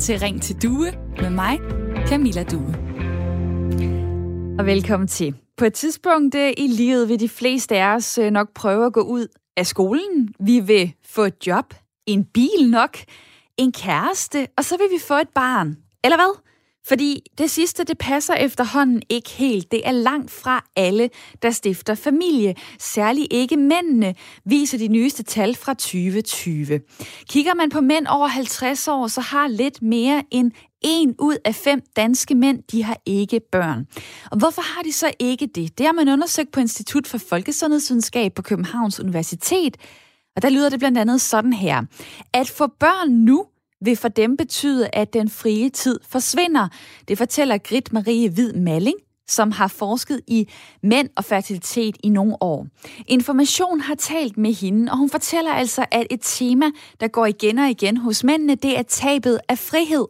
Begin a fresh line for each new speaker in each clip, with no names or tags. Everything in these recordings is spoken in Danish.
til Ring til Due med mig, Camilla Due. Og velkommen til. På et tidspunkt øh, i livet vil de fleste af os øh, nok prøve at gå ud af skolen. Vi vil få et job, en bil nok, en kæreste, og så vil vi få et barn. Eller hvad? Fordi det sidste, det passer efterhånden ikke helt. Det er langt fra alle, der stifter familie. Særligt ikke mændene, viser de nyeste tal fra 2020. Kigger man på mænd over 50 år, så har lidt mere end en ud af fem danske mænd, de har ikke børn. Og hvorfor har de så ikke det? Det har man undersøgt på Institut for Folkesundhedsvidenskab på Københavns Universitet. Og der lyder det blandt andet sådan her. At få børn nu vil for dem betyde, at den frie tid forsvinder. Det fortæller Grit Marie Hvid Malling, som har forsket i mænd og fertilitet i nogle år. Information har talt med hende, og hun fortæller altså, at et tema, der går igen og igen hos mændene, det er tabet af frihed.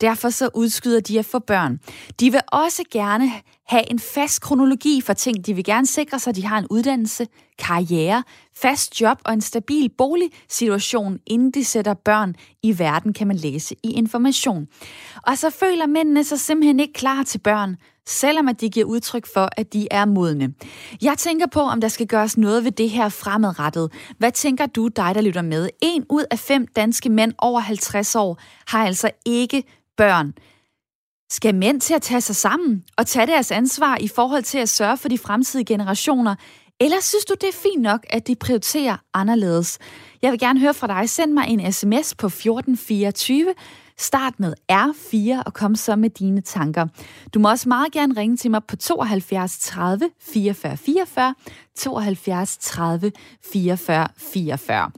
Derfor så udskyder de at få børn. De vil også gerne have en fast kronologi for ting. De vil gerne sikre sig, at de har en uddannelse, karriere, fast job og en stabil boligsituation, inden de sætter børn i verden, kan man læse i information. Og så føler mændene sig simpelthen ikke klar til børn, selvom at de giver udtryk for, at de er modne. Jeg tænker på, om der skal gøres noget ved det her fremadrettet. Hvad tænker du, dig der lytter med? En ud af fem danske mænd over 50 år har altså ikke børn. Skal mænd til at tage sig sammen og tage deres ansvar i forhold til at sørge for de fremtidige generationer? Eller synes du, det er fint nok, at de prioriterer anderledes? Jeg vil gerne høre fra dig. Send mig en sms på 1424. Start med R4 og kom så med dine tanker. Du må også meget gerne ringe til mig på 72 30 44 44, 72 30 44 44.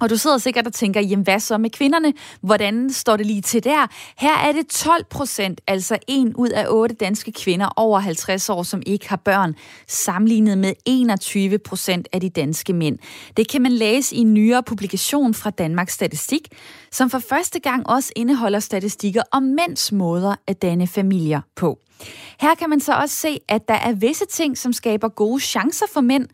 Og du sidder sikkert og tænker, jamen hvad så med kvinderne? Hvordan står det lige til der? Her er det 12 procent, altså en ud af otte danske kvinder over 50 år, som ikke har børn, sammenlignet med 21 procent af de danske mænd. Det kan man læse i en nyere publikation fra Danmarks Statistik, som for første gang også indeholder statistikker om mænds måder at danne familier på. Her kan man så også se, at der er visse ting, som skaber gode chancer for mænd,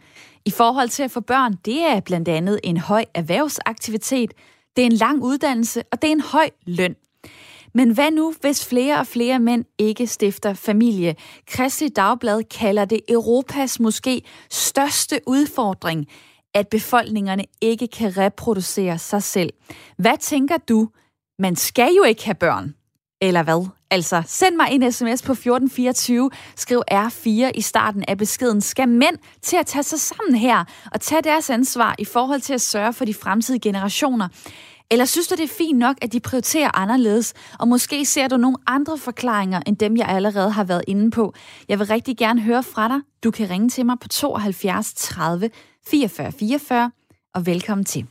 i forhold til at få børn, det er blandt andet en høj erhvervsaktivitet, det er en lang uddannelse, og det er en høj løn. Men hvad nu, hvis flere og flere mænd ikke stifter familie? Kristelig Dagblad kalder det Europas måske største udfordring, at befolkningerne ikke kan reproducere sig selv. Hvad tænker du? Man skal jo ikke have børn. Eller hvad? Altså, send mig en sms på 1424, skriv R4 i starten af beskeden. Skal mænd til at tage sig sammen her og tage deres ansvar i forhold til at sørge for de fremtidige generationer? Eller synes du, det er fint nok, at de prioriterer anderledes, og måske ser du nogle andre forklaringer, end dem, jeg allerede har været inde på? Jeg vil rigtig gerne høre fra dig. Du kan ringe til mig på 72 30 44 44, og velkommen til.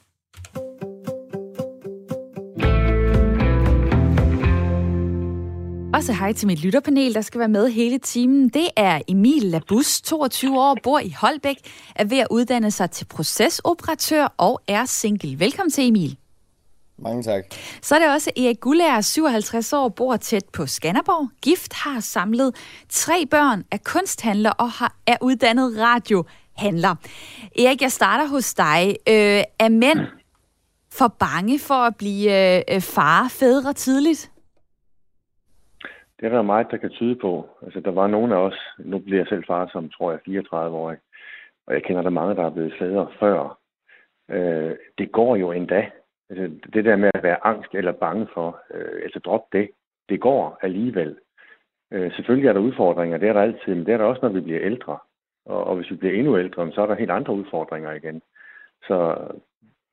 Også hej til mit lytterpanel, der skal være med hele timen. Det er Emil Labus, 22 år, bor i Holbæk, er ved at uddanne sig til procesoperatør og er single. Velkommen til, Emil.
Mange tak.
Så er det også Erik Gullager, 57 år, bor tæt på Skanderborg. Gift har samlet tre børn, er kunsthandler og har, er uddannet radiohandler. Erik, jeg starter hos dig. Øh, er mænd for bange for at blive øh, far, fædre tidligt?
Det er der meget, der kan tyde på. Altså, der var nogen af os, nu bliver jeg selv far som, tror jeg, 34-årig, og jeg kender der mange, der er blevet fædre før. Øh, det går jo endda. Altså, det der med at være angst eller bange for, øh, altså drop det, det går alligevel. Øh, selvfølgelig er der udfordringer, det er der altid, men det er der også, når vi bliver ældre. Og, og hvis vi bliver endnu ældre, så er der helt andre udfordringer igen. Så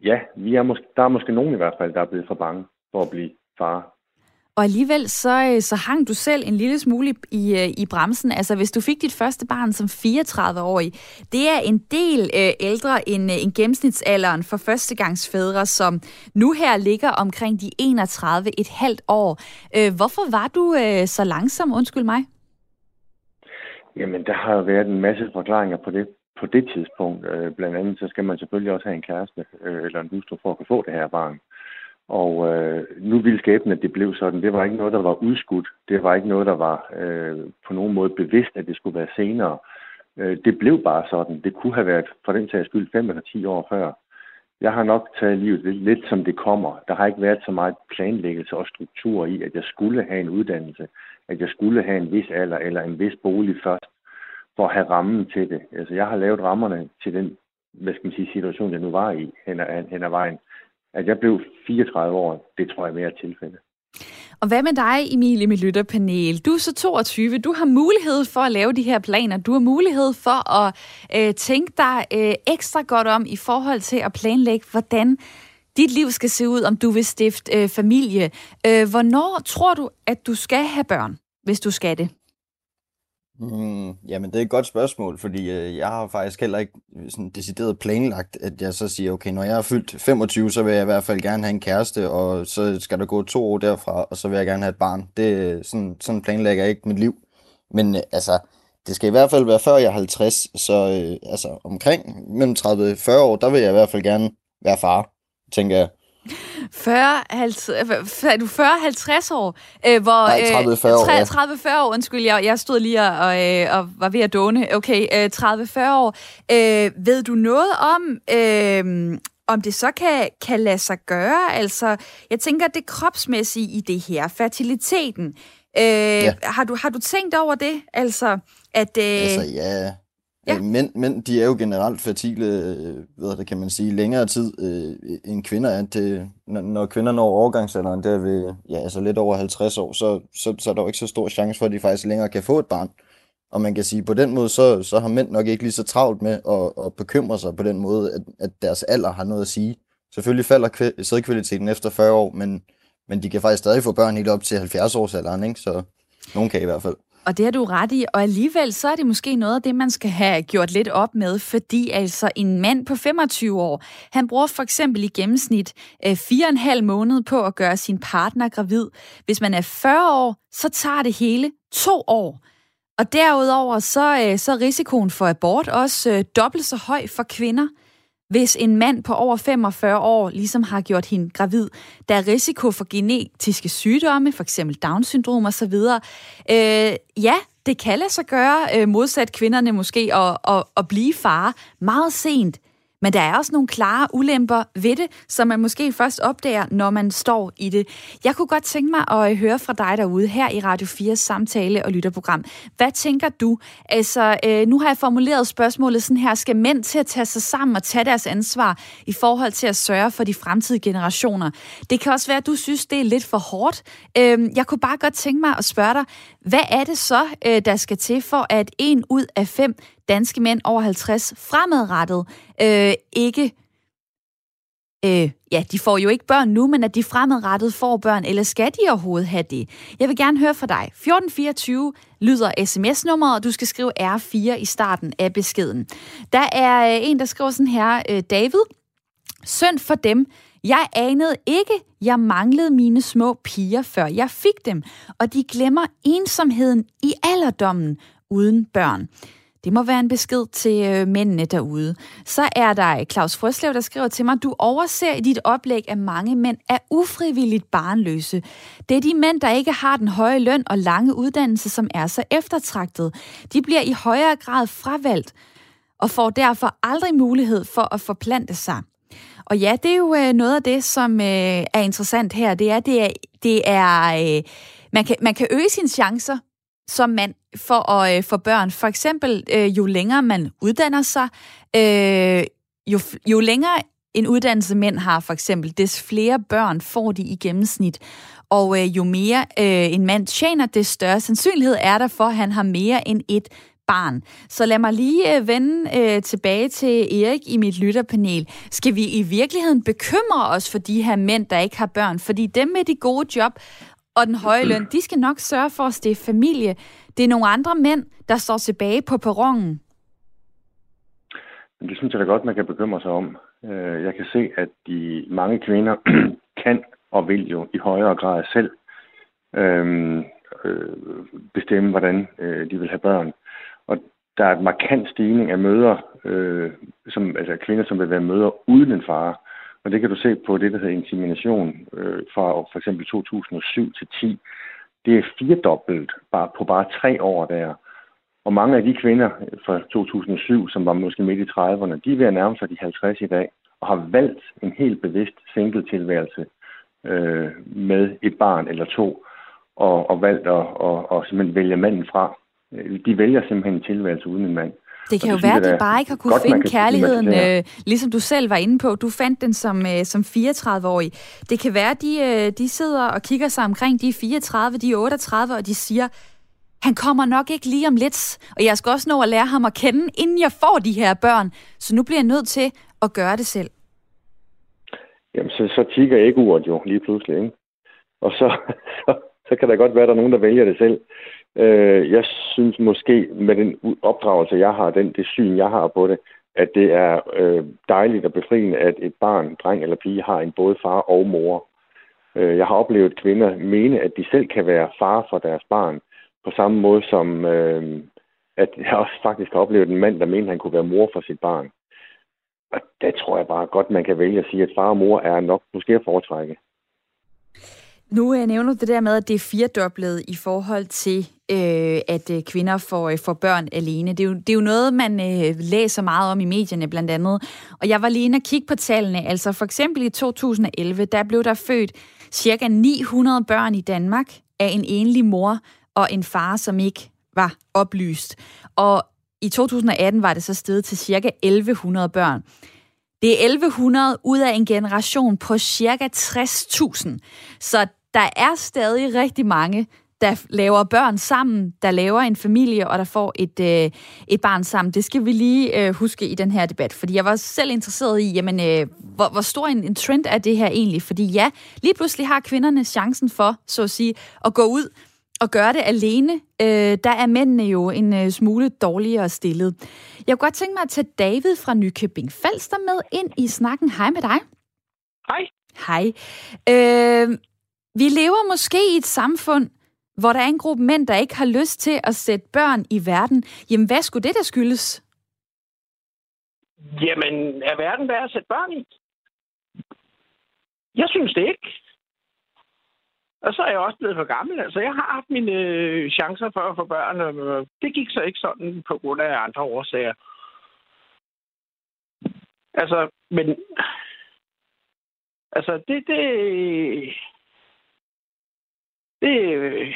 ja, vi er måske, der er måske nogen i hvert fald, der er blevet for bange for at blive far
og alligevel så, øh, så hang du selv en lille smule i, øh, i bremsen. Altså hvis du fik dit første barn som 34-årig, det er en del øh, ældre end, øh, end gennemsnitsalderen for førstegangsfædre, som nu her ligger omkring de 31 et halvt år. Øh, hvorfor var du øh, så langsom, undskyld mig?
Jamen, der har jo været en masse forklaringer på det på det tidspunkt. Øh, blandt andet så skal man selvfølgelig også have en kæreste øh, eller en hustru for at kunne få det her barn. Og øh, nu ville skæbnen, at det blev sådan. Det var ikke noget, der var udskudt. Det var ikke noget, der var øh, på nogen måde bevidst, at det skulle være senere. Øh, det blev bare sådan. Det kunne have været for den sags skyld 5 eller 10 år før. jeg har nok taget livet lidt, lidt som det kommer. Der har ikke været så meget planlæggelse og struktur i, at jeg skulle have en uddannelse, at jeg skulle have en vis alder eller en vis bolig først, for at have rammen til det. Altså, jeg har lavet rammerne til den hvad skal man sige, situation, jeg nu var i hen ad, hen ad vejen. At jeg blev 34 år, det tror jeg mere er tilfældet.
Og hvad med dig, Emilie, med mit lytterpanel? Du er så 22. Du har mulighed for at lave de her planer. Du har mulighed for at øh, tænke dig øh, ekstra godt om i forhold til at planlægge, hvordan dit liv skal se ud, om du vil stifte øh, familie. Øh, hvornår tror du, at du skal have børn, hvis du skal det?
Mm, jamen, det er et godt spørgsmål, fordi øh, jeg har faktisk heller ikke øh, sådan decideret planlagt, at jeg så siger, okay, når jeg er fyldt 25, så vil jeg i hvert fald gerne have en kæreste, og så skal der gå to år derfra, og så vil jeg gerne have et barn. Det, sådan, sådan planlægger jeg ikke mit liv. Men øh, altså, det skal i hvert fald være før jeg er 50, så øh, altså omkring mellem 30 og 40 år, der vil jeg i hvert fald gerne være far, tænker jeg.
40, 50, er du 40-50 år? Øh, hvor,
Nej, 30-40 år.
30-40 år, undskyld, jeg, jeg stod lige og, øh, og var ved at dåne. Okay, øh, 30-40 år. Øh, ved du noget om, øh, om det så kan, kan lade sig gøre? Altså, jeg tænker, det kropsmæssige i det her, fertiliteten. Øh, ja. har, du, har du tænkt over det? Altså, at... Øh,
altså, ja Ja. Øh, mænd, mænd, de er jo generelt fertile, øh, hvad det kan man sige, længere tid øh, end kvinder er. Det, når, når kvinder når overgangsalderen, der ved ja, altså lidt over 50 år, så, så, så er der jo ikke så stor chance for, at de faktisk længere kan få et barn. Og man kan sige, på den måde, så, så har mænd nok ikke lige så travlt med at, at bekymre sig på den måde, at, at deres alder har noget at sige. Selvfølgelig falder sædkvaliteten efter 40 år, men, men de kan faktisk stadig få børn helt op til 70 års alderen, ikke? så nogen kan i hvert fald.
Og det har du ret i, og alligevel så er det måske noget af det, man skal have gjort lidt op med, fordi altså en mand på 25 år, han bruger for eksempel i gennemsnit øh, fire og en halv måned på at gøre sin partner gravid. Hvis man er 40 år, så tager det hele to år. Og derudover så, øh, så er risikoen for abort også øh, dobbelt så høj for kvinder – hvis en mand på over 45 år ligesom har gjort hende gravid. Der er risiko for genetiske sygdomme, for eksempel Down-syndrom osv. Øh, ja, det kan lade sig gøre, øh, modsat kvinderne måske, at, at, at blive far meget sent. Men der er også nogle klare ulemper ved det, som man måske først opdager, når man står i det. Jeg kunne godt tænke mig at øh, høre fra dig derude her i Radio 4's samtale- og lytterprogram. Hvad tænker du? Altså, øh, nu har jeg formuleret spørgsmålet sådan her. Skal mænd til at tage sig sammen og tage deres ansvar i forhold til at sørge for de fremtidige generationer? Det kan også være, at du synes, det er lidt for hårdt. Øh, jeg kunne bare godt tænke mig at spørge dig, hvad er det så, øh, der skal til for, at en ud af fem danske mænd over 50 fremadrettet øh, ikke øh, ja, de får jo ikke børn nu, men at de fremadrettet får børn, eller skal de overhovedet have det? Jeg vil gerne høre fra dig. 1424 lyder sms-nummeret, og du skal skrive R4 i starten af beskeden. Der er øh, en, der skriver sådan her, øh, David, synd for dem, jeg anede ikke, jeg manglede mine små piger, før jeg fik dem, og de glemmer ensomheden i alderdommen uden børn. Det må være en besked til øh, mændene derude. Så er der Claus Frøslev, der skriver til mig, du overser i dit oplæg, at mange mænd er ufrivilligt barnløse. Det er de mænd, der ikke har den høje løn og lange uddannelse, som er så eftertragtet. De bliver i højere grad fravalgt og får derfor aldrig mulighed for at forplante sig. Og ja, det er jo øh, noget af det, som øh, er interessant her. Det er, det er, det er øh, man, kan, man kan øge sine chancer som mand for at øh, få børn. For eksempel, øh, jo længere man uddanner sig, øh, jo, jo længere en uddannelse mænd har for eksempel, des flere børn får de i gennemsnit. Og øh, jo mere øh, en mand tjener, des større sandsynlighed er der for, at han har mere end et barn. Så lad mig lige øh, vende øh, tilbage til Erik i mit lytterpanel. Skal vi i virkeligheden bekymre os for de her mænd, der ikke har børn? Fordi dem med de gode job og den høje løn, de skal nok sørge for at stifte familie. Det er nogle andre mænd, der står tilbage på perronen.
Det synes jeg da godt, man kan bekymre sig om. Øh, jeg kan se, at de mange kvinder kan og vil jo i højere grad selv øhm, øh, bestemme, hvordan øh, de vil have børn. Og der er et markant stigning af møder, øh, som, altså kvinder, som vil være møder uden en far. Og det kan du se på det, der hedder insemination øh, fra for eksempel 2007 til 10. Det er firedobbelt bare, på bare tre år der. Og mange af de kvinder fra 2007, som var måske midt i 30'erne, de er ved at nærme sig de 50 i dag. og har valgt en helt bevidst single-tilværelse øh, med et barn eller to, og, og valgt at og, og simpelthen vælge manden fra. Øh, de vælger simpelthen en tilværelse uden en mand.
Det kan jo være, at de bare ikke har kunne godt, finde kan kærligheden, øh, ligesom du selv var inde på. Du fandt den som, øh, som 34-årig. Det kan være, at de, øh, de sidder og kigger sig omkring, de er 34, de er 38, og de siger, han kommer nok ikke lige om lidt, og jeg skal også nå at lære ham at kende, inden jeg får de her børn. Så nu bliver jeg nødt til at gøre det selv.
Jamen, så, så tigger ikke uret jo lige pludselig, ikke? Og så, så, så kan der godt være, at der er nogen, der vælger det selv. Øh, jeg synes måske, med den opdragelse, jeg har, den, det syn, jeg har på det, at det er øh, dejligt og befriende, at et barn, dreng eller pige, har en både far og mor. Øh, jeg har oplevet kvinder mene, at de selv kan være far for deres barn, på samme måde som, øh, at jeg også faktisk har oplevet en mand, der mente, at han kunne være mor for sit barn. Og der tror jeg bare godt, man kan vælge at sige, at far og mor er nok måske at foretrække.
Nu øh, nævner du det der med, at det er firedoblet i forhold til, øh, at øh, kvinder får, øh, får børn alene. Det er, jo, det er jo noget, man øh, læser meget om i medierne blandt andet. Og jeg var lige inde og kigge på tallene. Altså for eksempel i 2011, der blev der født cirka 900 børn i Danmark af en enlig mor og en far, som ikke var oplyst. Og i 2018 var det så steget til cirka 1100 børn. Det er 1100 ud af en generation på cirka 60.000. Så der er stadig rigtig mange, der laver børn sammen, der laver en familie, og der får et, øh, et barn sammen. Det skal vi lige øh, huske i den her debat, fordi jeg var selv interesseret i, jamen, øh, hvor, hvor stor en, en trend er det her egentlig? Fordi ja, lige pludselig har kvinderne chancen for, så at sige, at gå ud og gøre det alene. Øh, der er mændene jo en øh, smule dårligere stillet. Jeg kunne godt tænke mig at tage David fra Nykøbing Falster med ind i snakken. Hej med dig.
Hej.
Hej. Øh, vi lever måske i et samfund, hvor der er en gruppe mænd, der ikke har lyst til at sætte børn i verden. Jamen, hvad skulle det der skyldes?
Jamen, er verden værd at sætte børn i? Jeg synes det ikke. Og så er jeg også blevet for gammel. Altså, jeg har haft mine øh, chancer for at få børn, og det gik så ikke sådan på grund af andre årsager. Altså, men... Altså, det... det det,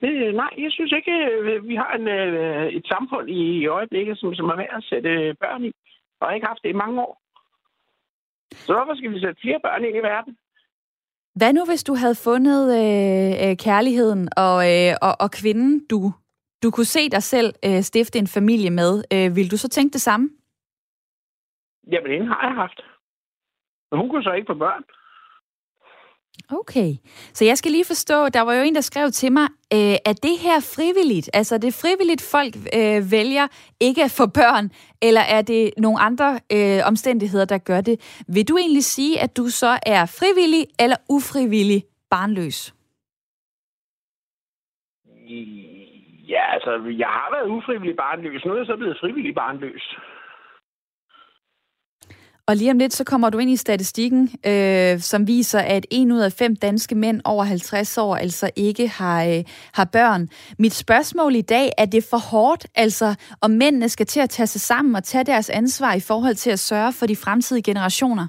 det, nej, jeg synes ikke, øh, vi har en, øh, et samfund i øjeblikket, som, som er værd at sætte øh, børn i, og har ikke haft det i mange år. Så hvorfor skal vi sætte flere børn ind i verden?
Hvad nu, hvis du havde fundet øh, øh, kærligheden og, øh, og, og kvinden, du, du kunne se dig selv øh, stifte en familie med? Øh, vil du så tænke det samme?
Jamen, hende har jeg haft. Men hun kunne så ikke få børn.
Okay, så jeg skal lige forstå, der var jo en, der skrev til mig, øh, at det her frivilligt, altså det frivilligt folk øh, vælger ikke at få børn, eller er det nogle andre øh, omstændigheder, der gør det? Vil du egentlig sige, at du så er frivillig eller ufrivillig barnløs?
Ja, altså, jeg har været ufrivillig barnløs. Nu er jeg så blevet frivillig barnløs.
Og lige om lidt, så kommer du ind i statistikken, øh, som viser, at en ud af fem danske mænd over 50 år altså ikke har, øh, har børn. Mit spørgsmål i dag, er det for hårdt, altså om mændene skal til at tage sig sammen og tage deres ansvar i forhold til at sørge for de fremtidige generationer?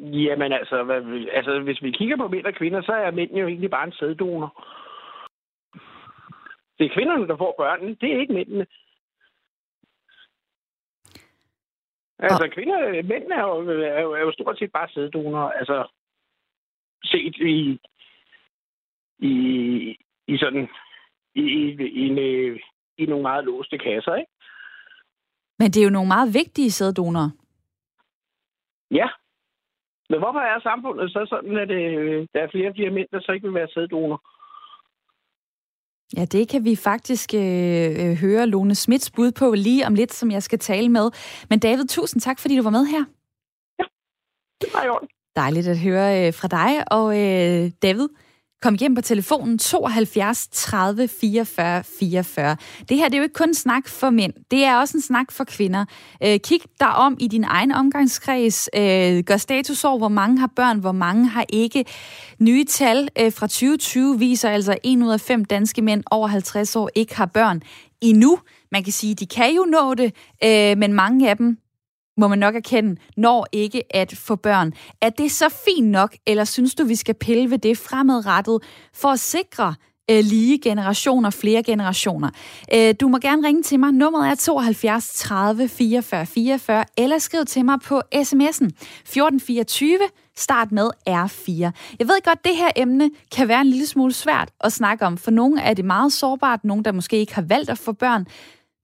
Jamen altså, hvad, altså, hvis vi kigger på mænd og kvinder, så er mænd jo egentlig bare en sæddonor. Det er kvinderne, der får børnene, det er ikke mændene. Altså, kvinder, mænd er jo, er, jo, er jo stort set bare sæddonorer. Altså, set i, i, i sådan, i, i, i, en, i nogle meget låste kasser, ikke?
Men det er jo nogle meget vigtige sæddonorer.
Ja. Men hvorfor er samfundet så sådan, at øh, der er flere og flere mænd, der så ikke vil være sæddonorer?
Ja, det kan vi faktisk øh, øh, høre Lone Smits bud på lige om lidt, som jeg skal tale med. Men David, tusind tak, fordi du var med her.
Ja, det var orden.
Dejligt at høre øh, fra dig. Og øh, David, Kom hjem på telefonen 72 30 44 44. Det her det er jo ikke kun en snak for mænd, det er også en snak for kvinder. Øh, kig dig om i din egen omgangskreds. Øh, gør status over, hvor mange har børn, hvor mange har ikke. Nye tal øh, fra 2020 viser altså, at 1 ud af 5 danske mænd over 50 år ikke har børn endnu. Man kan sige, de kan jo nå det, øh, men mange af dem må man nok erkende, når ikke at få børn. Er det så fint nok, eller synes du, vi skal pille ved det fremadrettet for at sikre øh, lige generationer, flere generationer. Øh, du må gerne ringe til mig. Nummeret er 72 30 44 44, eller skriv til mig på sms'en 1424, start med R4. Jeg ved godt, det her emne kan være en lille smule svært at snakke om. For nogle er det meget sårbart, nogle der måske ikke har valgt at få børn.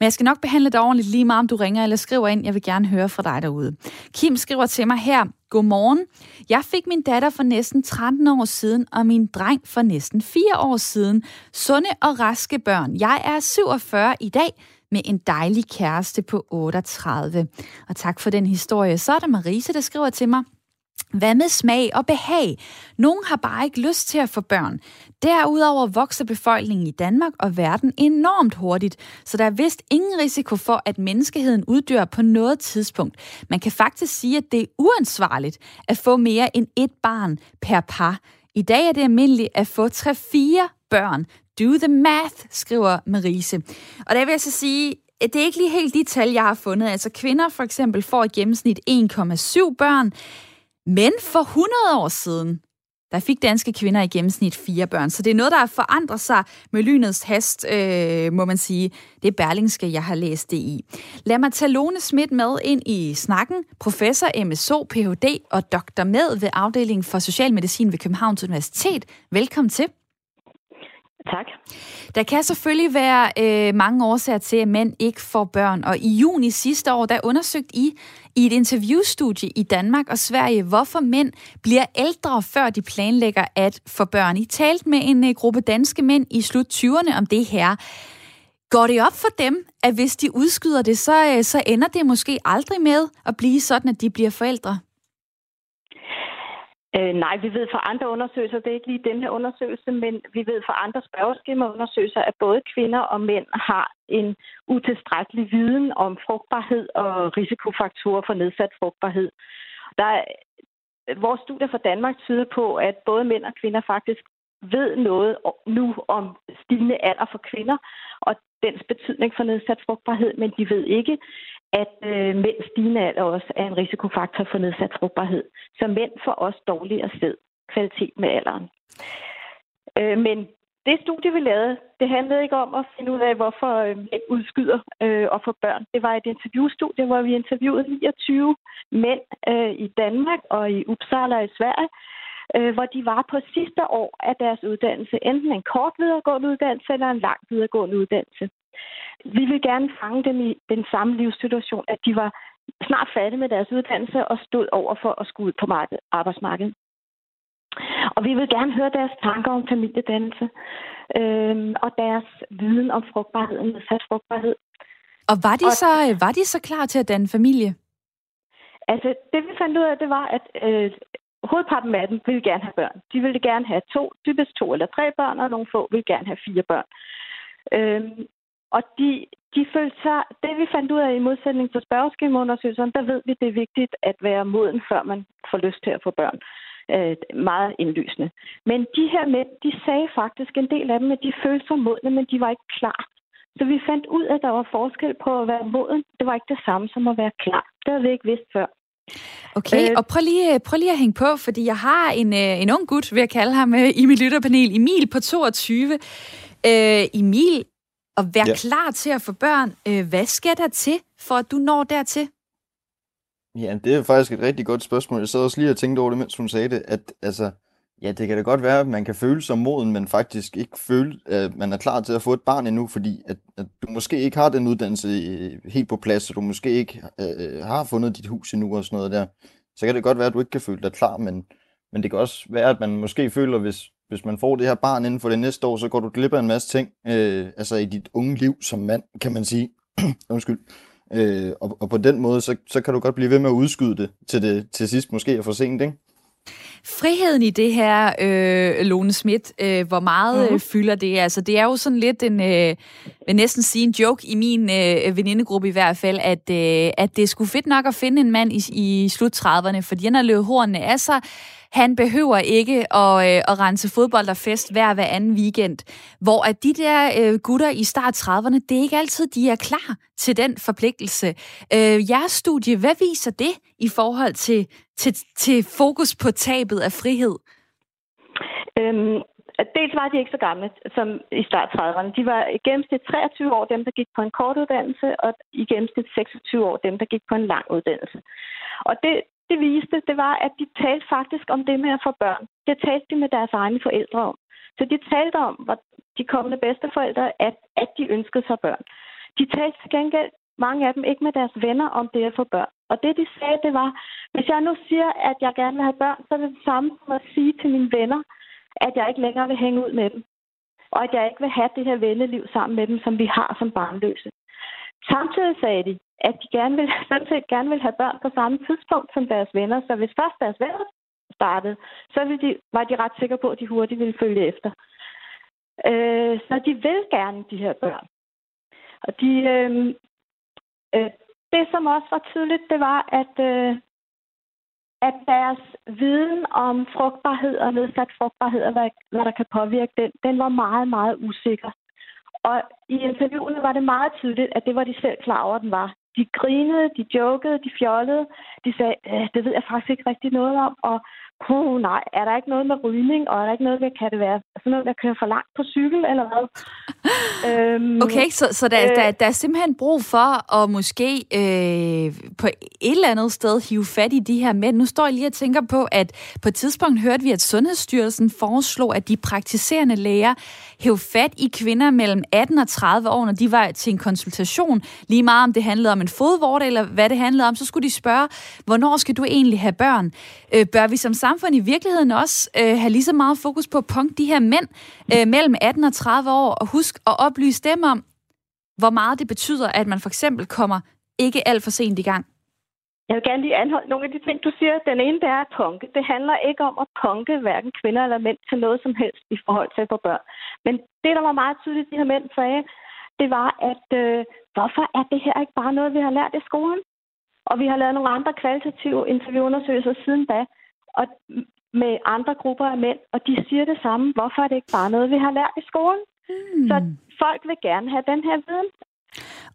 Men jeg skal nok behandle dig ordentligt lige meget, om du ringer eller skriver ind. Jeg vil gerne høre fra dig derude. Kim skriver til mig her. Godmorgen. Jeg fik min datter for næsten 13 år siden, og min dreng for næsten 4 år siden. Sunde og raske børn. Jeg er 47 i dag, med en dejlig kæreste på 38. Og tak for den historie. Så er der Marise, der skriver til mig. Hvad med smag og behag? Nogen har bare ikke lyst til at få børn. Derudover vokser befolkningen i Danmark og verden enormt hurtigt, så der er vist ingen risiko for, at menneskeheden uddør på noget tidspunkt. Man kan faktisk sige, at det er uansvarligt at få mere end et barn per par. I dag er det almindeligt at få 3-4 børn. Do the math, skriver Marise. Og der vil jeg så sige, det er ikke lige helt de tal, jeg har fundet. Altså kvinder for eksempel får i gennemsnit 1,7 børn. Men for 100 år siden, der fik danske kvinder i gennemsnit fire børn. Så det er noget, der har forandret sig med lynets hast, øh, må man sige. Det er Berlingske, jeg har læst det i. Lad mig tage Lone Schmidt med ind i snakken. Professor MSO, Ph.D. og doktor med ved afdelingen for Socialmedicin ved Københavns Universitet. Velkommen til.
Tak.
Der kan selvfølgelig være øh, mange årsager til, at mænd ikke får børn. Og i juni sidste år, der undersøgte I i et interviewstudie i Danmark og Sverige, hvorfor mænd bliver ældre, før de planlægger at få børn. I talte med en øh, gruppe danske mænd i slut 20'erne om det her. Går det op for dem, at hvis de udskyder det, så, øh, så ender det måske aldrig med at blive sådan, at de bliver forældre?
Øh, nej, vi ved fra andre undersøgelser, det er ikke lige denne her undersøgelse, men vi ved fra andre spørgeskemaundersøgelser, at både kvinder og mænd har en utilstrækkelig viden om frugtbarhed og risikofaktorer for nedsat frugtbarhed. Der er, vores studier fra Danmark tyder på, at både mænd og kvinder faktisk ved noget nu om stigende alder for kvinder, og dens betydning for nedsat frugtbarhed, men de ved ikke, at øh, mænds stigende alder også er en risikofaktor for nedsat frugtbarhed. Så mænd får også dårligere sæd kvalitet med alderen. Øh, men det studie, vi lavede, det handlede ikke om at finde ud af, hvorfor øh, mænd udskyder øh, og får børn. Det var et interviewstudie, hvor vi interviewede 29 mænd øh, i Danmark og i Uppsala i Sverige, øh, hvor de var på sidste år af deres uddannelse. Enten en kort videregående uddannelse eller en lang videregående uddannelse. Vi vil gerne fange dem i den samme livssituation, at de var snart færdige med deres uddannelse og stod over for at skulle ud på marked, arbejdsmarkedet. Og vi vil gerne høre deres tanker om familiedannelse øh, og deres viden om frugtbarhed, nedsat frugtbarhed.
Og var de, og, så, var de så klar til at danne familie?
Altså, det vi fandt ud af, det var, at øh, hovedparten af dem ville gerne have børn. De ville gerne have to, typisk to eller tre børn, og nogle få ville gerne have fire børn. Øhm, og de, de følte sig, det vi fandt ud af i modsætning til spørgeskemaundersøgelserne, der ved vi, det er vigtigt at være moden, før man får lyst til at få børn. Øh, meget indlysende. Men de her mænd, de sagde faktisk en del af dem, at de følte sig modne, men de var ikke klar. Så vi fandt ud af, at der var forskel på at være moden. Det var ikke det samme som at være klar. Det havde vi ikke vidst før.
Okay, øh, og prøv lige, prøv lige at hænge på, fordi jeg har en, øh, en ung gut, vil jeg kalde ham, øh, i mit lytterpanel, Emil på 22. Øh, Emil, at være ja. klar til at få børn, øh, hvad skal der til, for at du når dertil?
Ja, det er faktisk et rigtig godt spørgsmål. Jeg sad også lige og tænkte over det, mens hun sagde det, at altså, ja, det kan da godt være, at man kan føle sig moden, men faktisk ikke føle, at man er klar til at få et barn endnu, fordi at, at du måske ikke har den uddannelse øh, helt på plads, og du måske ikke øh, har fundet dit hus endnu og sådan noget der. Så kan det godt være, at du ikke kan føle dig klar, men, men det kan også være, at man måske føler, hvis, hvis man får det her barn inden for det næste år, så går du glip af en masse ting, øh, altså i dit unge liv som mand, kan man sige. Undskyld. Øh, og, og på den måde, så, så kan du godt blive ved med at udskyde det til, det, til sidst måske er for sent, ikke?
Friheden i det her, øh, Lone Schmidt, øh, hvor meget mm-hmm. fylder det? Altså, det er jo sådan lidt en, øh, vil næsten sige en joke i min øh, venindegruppe i hvert fald, at, øh, at det skulle fedt nok at finde en mand i, i slut 30'erne, fordi han har løbet hornene af sig han behøver ikke at, øh, at rense fodbold og fest hver hver anden weekend. Hvor at de der øh, gutter i start 30'erne, det er ikke altid, de er klar til den forpligtelse. Øh, jeres studie, hvad viser det i forhold til, til, til fokus på tabet af frihed?
Øhm, dels var de ikke så gamle som i start 30'erne. De var i gennemsnit 23 år, dem der gik på en kort uddannelse, og i gennemsnit 26 år, dem der gik på en lang uddannelse. Og det, det viste, det var, at de talte faktisk om det med at få børn. Det talte de med deres egne forældre om. Så de talte om, hvor de kommende bedsteforældre, at, at de ønskede sig børn. De talte til gengæld, mange af dem, ikke med deres venner om det at få børn. Og det, de sagde, det var, hvis jeg nu siger, at jeg gerne vil have børn, så er det det samme som at sige til mine venner, at jeg ikke længere vil hænge ud med dem. Og at jeg ikke vil have det her venneliv sammen med dem, som vi har som barnløse. Samtidig sagde de, at de gerne vil, sådan set gerne vil have børn på samme tidspunkt som deres venner. Så hvis først deres venner startede, så ville de, var de ret sikre på, at de hurtigt ville følge efter. Øh, så de vil gerne de her børn. Og de, øh, øh, det, som også var tydeligt, det var, at øh, at deres viden om frugtbarhed og nedsat frugtbarhed og hvad, hvad der kan påvirke den, den var meget, meget usikker. Og i interviewene var det meget tydeligt, at det var de selv klar over, den var. De grinede, de jokede, de fjollede. De sagde, øh, det ved jeg faktisk ikke rigtig noget om. Og puh, nej, er der ikke noget med rygning, og er der ikke noget med, kan det være sådan noget, der kører for langt på cykel, eller hvad?
øhm, okay, så, så der, øh, der, der er simpelthen brug for at måske øh, på et eller andet sted hive fat i de her mænd. Nu står jeg lige og tænker på, at på et tidspunkt hørte vi, at Sundhedsstyrelsen foreslog, at de praktiserende læger hæv fat i kvinder mellem 18 og 30 år, når de var til en konsultation. Lige meget om det handlede om en fodvorte, eller hvad det handlede om, så skulle de spørge, hvornår skal du egentlig have børn? Øh, bør vi som samfund i virkeligheden også øh, have lige så meget fokus på at punkt de her mænd øh, mellem 18 og 30 år, og husk at oplyse dem om, hvor meget det betyder, at man for eksempel kommer ikke alt for sent i gang?
Jeg vil gerne lige anholde nogle af de ting, du siger. Den ene, det er at punke. Det handler ikke om at punke hverken kvinder eller mænd til noget som helst i forhold til at få børn. Men det, der var meget tydeligt, de her mænd sagde, det var, at øh, hvorfor er det her ikke bare noget, vi har lært i skolen? Og vi har lavet nogle andre kvalitative interviewundersøgelser siden da og med andre grupper af mænd, og de siger det samme. Hvorfor er det ikke bare noget, vi har lært i skolen? Mm. Så folk vil gerne have den her viden.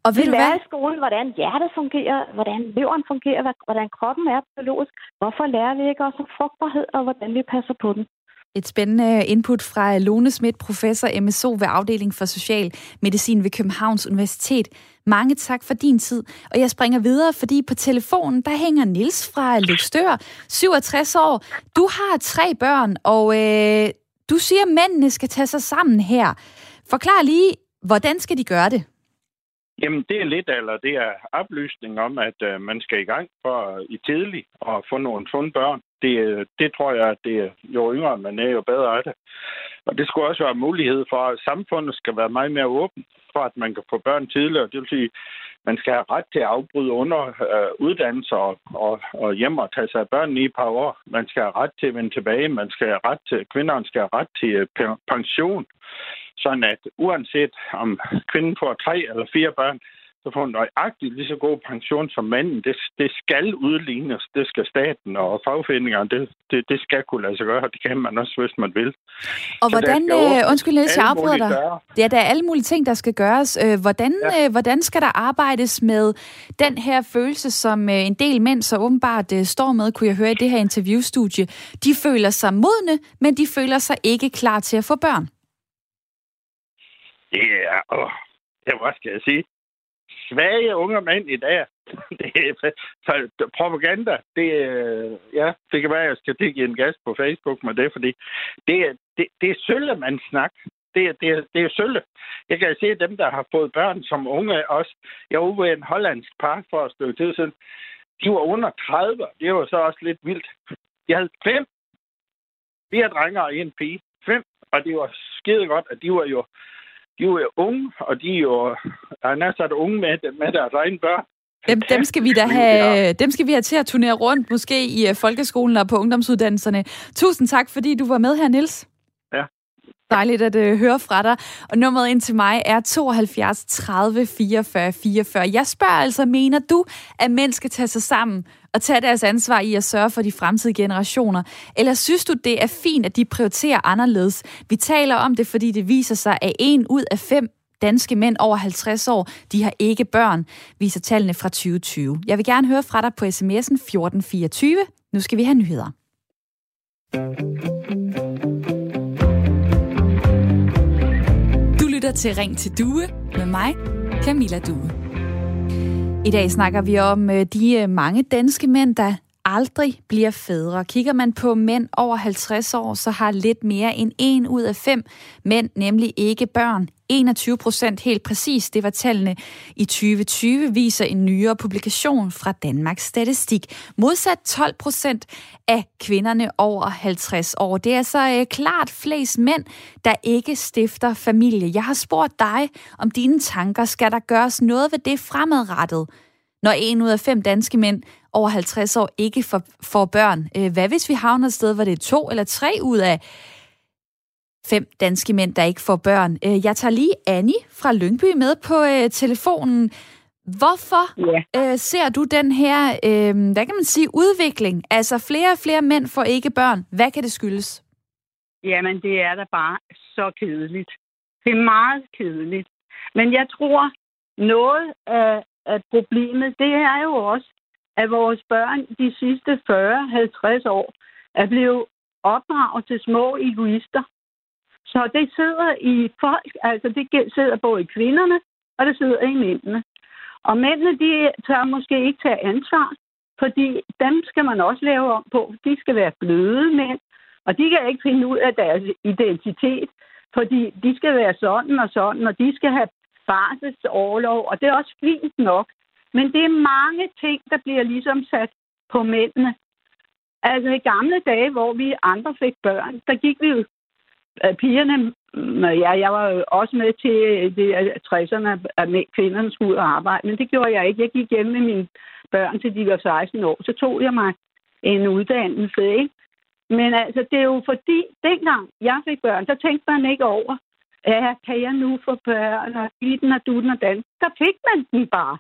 Og vi lærer hvad? i skolen, hvordan hjertet fungerer, hvordan leveren fungerer, hvordan kroppen er biologisk. Hvorfor lærer vi ikke også om frugtbarhed, og hvordan vi passer på den?
Et spændende input fra Lone Schmidt, professor MSO ved afdeling for social medicin ved Københavns Universitet. Mange tak for din tid. Og jeg springer videre, fordi på telefonen, der hænger Nils fra Løgstør, 67 år. Du har tre børn, og øh, du siger, at mændene skal tage sig sammen her. Forklar lige, hvordan skal de gøre det?
Jamen, det er lidt, eller det er oplysning om, at øh, man skal i gang for øh, i tidligt og få nogle sunde børn. Det, øh, det tror jeg, at det, jo yngre man er, jo bedre er det. Og det skulle også være mulighed for, at samfundet skal være meget mere åbent, for at man kan få børn tidligere. Det vil sige, man skal have ret til at afbryde under øh, uddannelse og, og, og hjem og tage sig af børnene i et par år. Man skal have ret til at vende tilbage. Man skal have ret til, kvinderne skal have ret til øh, pension. Sådan at uanset om kvinden får tre eller fire børn, så får nøjagtigt lige så god pension som manden. Det, det skal udlignes. Det skal staten og fagforeningerne, det, det, det skal kunne lade sig gøre, det kan man også, hvis man vil.
Og så hvordan, øh, undskyld Niels, jeg afbryder dig. Ja, der er alle mulige ting, der skal gøres. Øh, hvordan, ja. øh, hvordan skal der arbejdes med den her følelse, som øh, en del mænd så åbenbart øh, står med, kunne jeg høre i det her interviewstudie. De føler sig modne, men de føler sig ikke klar til at få børn.
Ja, åh, ja, hvad skal jeg sige? Svage unge mænd i dag. Det er propaganda. Det, øh, ja, det kan være, at jeg skal give en gas på Facebook med det, fordi det, det, det er snakker. Det, det, det er sølle. Jeg kan se dem, der har fået børn som unge også. Jeg var ude en hollandsk par for et stykke tid siden. De var under 30. Det var så også lidt vildt. De havde fem. Fire drenge og en pige. Fem. Og det var skide godt, at de var jo de er jo unge, og de er jo er næsten unge med, med deres egen børn.
Dem, dem, skal vi da have, dem skal vi have til at turnere rundt, måske i øh, folkeskolen og på ungdomsuddannelserne. Tusind tak, fordi du var med her, Nils.
Ja.
Dejligt at uh, høre fra dig. Og nummeret ind til mig er 72 30 44 44. Jeg spørger altså, mener du, at mænd skal tage sig sammen at tage deres ansvar i at sørge for de fremtidige generationer? Eller synes du, det er fint, at de prioriterer anderledes? Vi taler om det, fordi det viser sig, at en ud af fem danske mænd over 50 år, de har ikke børn, viser tallene fra 2020. Jeg vil gerne høre fra dig på sms'en 1424. Nu skal vi have nyheder. Du lytter til Ring til Due med mig, Camilla Due. I dag snakker vi om øh, de øh, mange danske mænd, der aldrig bliver fædre. Kigger man på mænd over 50 år, så har lidt mere end en ud af fem mænd nemlig ikke børn. 21 procent helt præcis, det var tallene i 2020, viser en nyere publikation fra Danmarks Statistik. Modsat 12 procent af kvinderne over 50 år. Det er så øh, klart flest mænd, der ikke stifter familie. Jeg har spurgt dig om dine tanker. Skal der gøres noget ved det fremadrettet? Når en ud af fem danske mænd over 50 år ikke får, får børn. Øh, hvad hvis vi havner et sted, hvor det er to eller tre ud af fem danske mænd, der ikke får børn? Øh, jeg tager lige Annie fra Lyngby med på øh, telefonen. Hvorfor ja. øh, ser du den her, øh, hvad kan man sige, udvikling? Altså flere og flere mænd får ikke børn. Hvad kan det skyldes?
Jamen, det er da bare så kedeligt. Det er meget kedeligt. Men jeg tror, noget af, at problemet, det er jo også, at vores børn de sidste 40-50 år er blevet opdraget til små egoister. Så det sidder i folk, altså det sidder både i kvinderne, og det sidder i mændene. Og mændene, de tør måske ikke tage ansvar, fordi dem skal man også lave om på. De skal være bløde mænd, og de kan ikke finde ud af deres identitet, fordi de skal være sådan og sådan, og de skal have barselsårlov, og det er også fint nok. Men det er mange ting, der bliver ligesom sat på mændene. Altså i gamle dage, hvor vi andre fik børn, der gik vi jo øh, pigerne, mm, ja, jeg var jo også med til øh, det 60'erne, at kvinderne skulle ud og arbejde, men det gjorde jeg ikke. Jeg gik hjem med mine børn, til de var 16 år. Så tog jeg mig en uddannelse, ikke? Men altså, det er jo fordi, dengang jeg fik børn, der tænkte man ikke over, ja, kan jeg nu få børn, og den og du og dan. Der fik man den bare.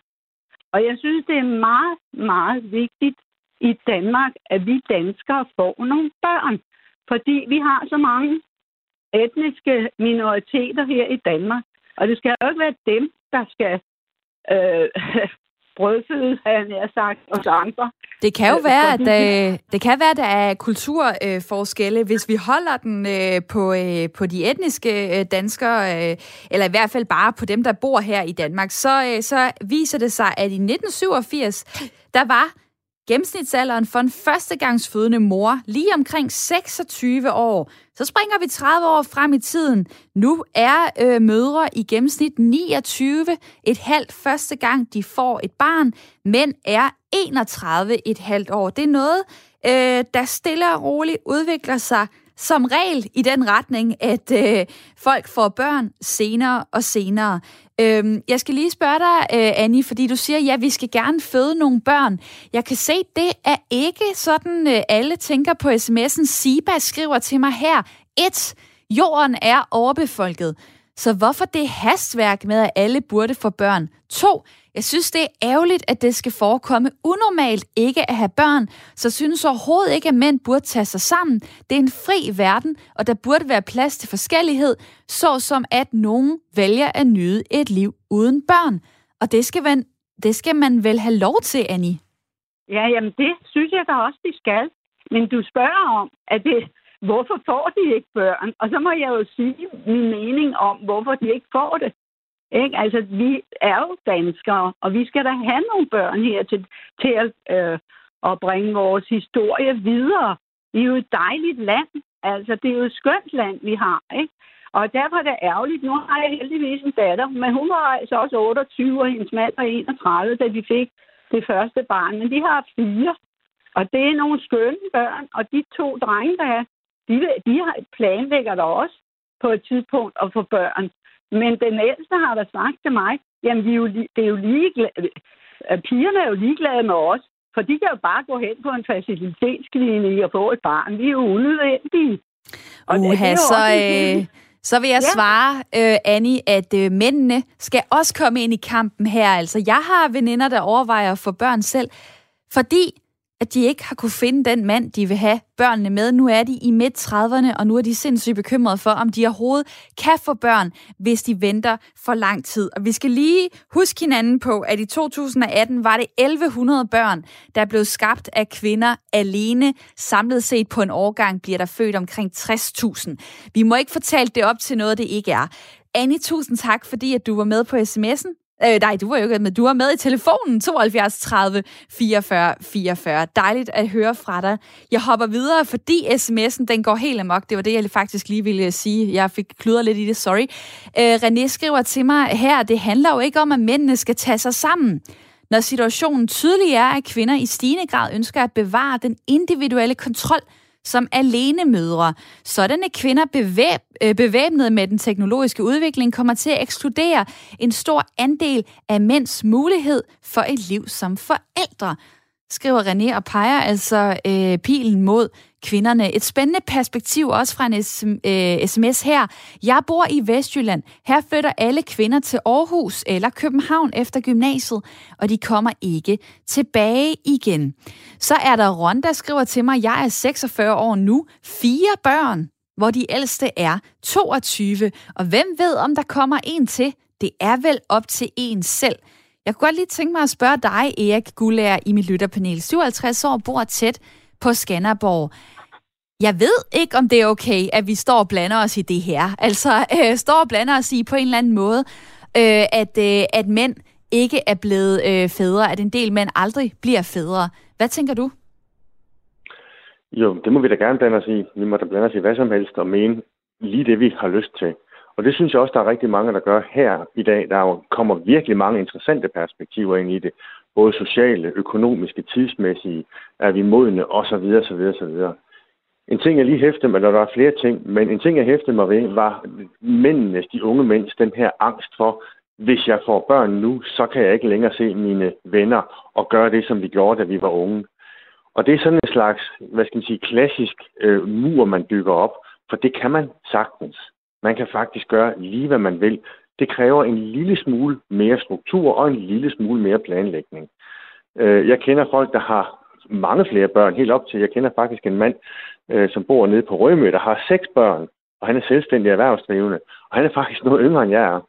Og jeg synes, det er meget, meget vigtigt i Danmark, at vi danskere får nogle børn. Fordi vi har så mange etniske minoriteter her i Danmark. Og det skal jo ikke være dem, der skal øh, brødføde, har jeg sagt, os andre.
Det kan jo øh, være, at øh, det kan være, at der er kulturforskelle, hvis vi holder den øh, på, på de etniske danskere, eller i hvert fald bare på dem, der bor her i Danmark, så, så viser det sig, at i 1987, der var gennemsnitsalderen for en førstegangsfødende mor lige omkring 26 år. Så springer vi 30 år frem i tiden. Nu er øh, mødre i gennemsnit 29 et halvt første gang, de får et barn. Mænd er 31 et halvt år. Det er noget, øh, der stille og roligt udvikler sig som regel i den retning, at øh, folk får børn senere og senere. Øhm, jeg skal lige spørge dig, øh, Annie, fordi du siger, ja, vi skal gerne føde nogle børn. Jeg kan se, det er ikke sådan, øh, alle tænker på sms'en. Siba skriver til mig her. et, Jorden er overbefolket. Så hvorfor det hastværk med, at alle burde få børn? To, jeg synes, det er ærgerligt, at det skal forekomme unormalt ikke at have børn, så synes overhovedet ikke, at mænd burde tage sig sammen. Det er en fri verden, og der burde være plads til forskellighed, såsom at nogen vælger at nyde et liv uden børn. Og det skal man, det skal man vel have lov til, Annie?
Ja, jamen det synes jeg da også, de skal. Men du spørger om, at det, hvorfor får de ikke børn? Og så må jeg jo sige min mening om, hvorfor de ikke får det. Ikke? Altså, vi er jo danskere, og vi skal da have nogle børn her til, til at, øh, at bringe vores historie videre. Vi er jo et dejligt land. Altså, det er jo et skønt land, vi har. Ikke? Og derfor er det ærgerligt. Nu har jeg heldigvis en datter, men hun var altså også 28, og hendes mand var 31, da de fik det første barn. Men de har fire, og det er nogle skønne børn. Og de to drenge, der er, de, de har planlægger der også på et tidspunkt at få børn. Men den ældste har da sagt til mig, jamen vi er jo, det er jo ligeglade, pigerne er jo ligeglade med os, for de kan jo bare gå hen på en facilitetsklinik og få et barn. Vi er jo unødvendige.
Og Uha, det, det så, øh, så vil jeg ja. svare, øh, Annie, at øh, mændene skal også komme ind i kampen her. Altså, jeg har veninder, der overvejer at få børn selv, fordi at de ikke har kunne finde den mand, de vil have børnene med. Nu er de i midt-30'erne, og nu er de sindssygt bekymrede for, om de overhovedet kan få børn, hvis de venter for lang tid. Og vi skal lige huske hinanden på, at i 2018 var det 1100 børn, der blev skabt af kvinder alene. Samlet set på en årgang bliver der født omkring 60.000. Vi må ikke fortælle det op til noget, det ikke er. Annie, tusind tak, fordi at du var med på sms'en. Øh, nej, du var jo ikke med. Du var med i telefonen 72 30 44 44. Dejligt at høre fra dig. Jeg hopper videre, fordi sms'en den går helt amok. Det var det, jeg faktisk lige ville øh, sige. Jeg fik kludret lidt i det, sorry. Øh, René skriver til mig her, det handler jo ikke om, at mændene skal tage sig sammen. Når situationen tydelig er, at kvinder i stigende grad ønsker at bevare den individuelle kontrol som alene mødre. Sådanne kvinder bevæb, øh, bevæbnet med den teknologiske udvikling kommer til at ekskludere en stor andel af mænds mulighed for et liv som forældre skriver René og peger altså øh, pilen mod kvinderne. Et spændende perspektiv også fra en sms øh, her. Jeg bor i Vestjylland. Her flytter alle kvinder til Aarhus eller København efter gymnasiet, og de kommer ikke tilbage igen. Så er der Ron, der skriver til mig, jeg er 46 år nu, fire børn, hvor de ældste er 22. Og hvem ved, om der kommer en til? Det er vel op til en selv. Jeg kunne godt lige tænke mig at spørge dig, Erik Gullager, i mit lytterpanel. 57 år, bor tæt på Skanderborg. Jeg ved ikke, om det er okay, at vi står og blander os i det her. Altså, øh, står og blander os i på en eller anden måde, øh, at, øh, at mænd ikke er blevet øh, fædre, at en del mænd aldrig bliver fædre. Hvad tænker du?
Jo, det må vi da gerne blande os i. Vi må da blande os i hvad som helst og mene lige det, vi har lyst til. Og det synes jeg også, der er rigtig mange, der gør her i dag. Der kommer virkelig mange interessante perspektiver ind i det. Både sociale, økonomiske, tidsmæssige, er vi modne osv. osv. osv. En ting, jeg lige hæftede mig, der var flere ting, men en ting, jeg hæftede mig ved, var mændenes, de unge mænds, den her angst for, hvis jeg får børn nu, så kan jeg ikke længere se mine venner og gøre det, som vi gjorde, da vi var unge. Og det er sådan en slags, hvad skal man sige, klassisk øh, mur, man bygger op, for det kan man sagtens. Man kan faktisk gøre lige, hvad man vil. Det kræver en lille smule mere struktur og en lille smule mere planlægning. Øh, jeg kender folk, der har mange flere børn, helt op til, jeg kender faktisk en mand, øh, som bor nede på Rømø, der har seks børn, og han er selvstændig erhvervsdrivende, og han er faktisk noget yngre, end jeg er.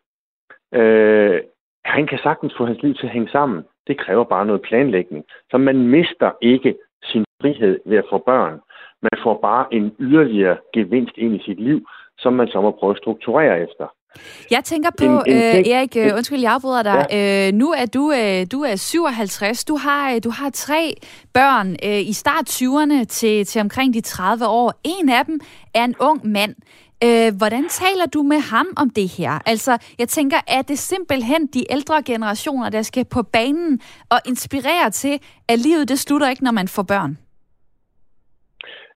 Øh, han kan sagtens få hans liv til at hænge sammen. Det kræver bare noget planlægning. Så man mister ikke sin frihed ved at få børn. Man får bare en yderligere gevinst ind i sit liv, som man så må prøve at strukturere efter.
Jeg tænker på, en, en øh, Erik, øh, undskyld, jeg afbryder dig. Ja. Øh, nu er du, øh, du er 57. Du har, øh, du har tre børn øh, i start 20'erne til, til omkring de 30 år. En af dem er en ung mand. Øh, hvordan taler du med ham om det her? Altså, jeg tænker, er det simpelthen de ældre generationer, der skal på banen og inspirere til, at livet det slutter ikke, når man får børn?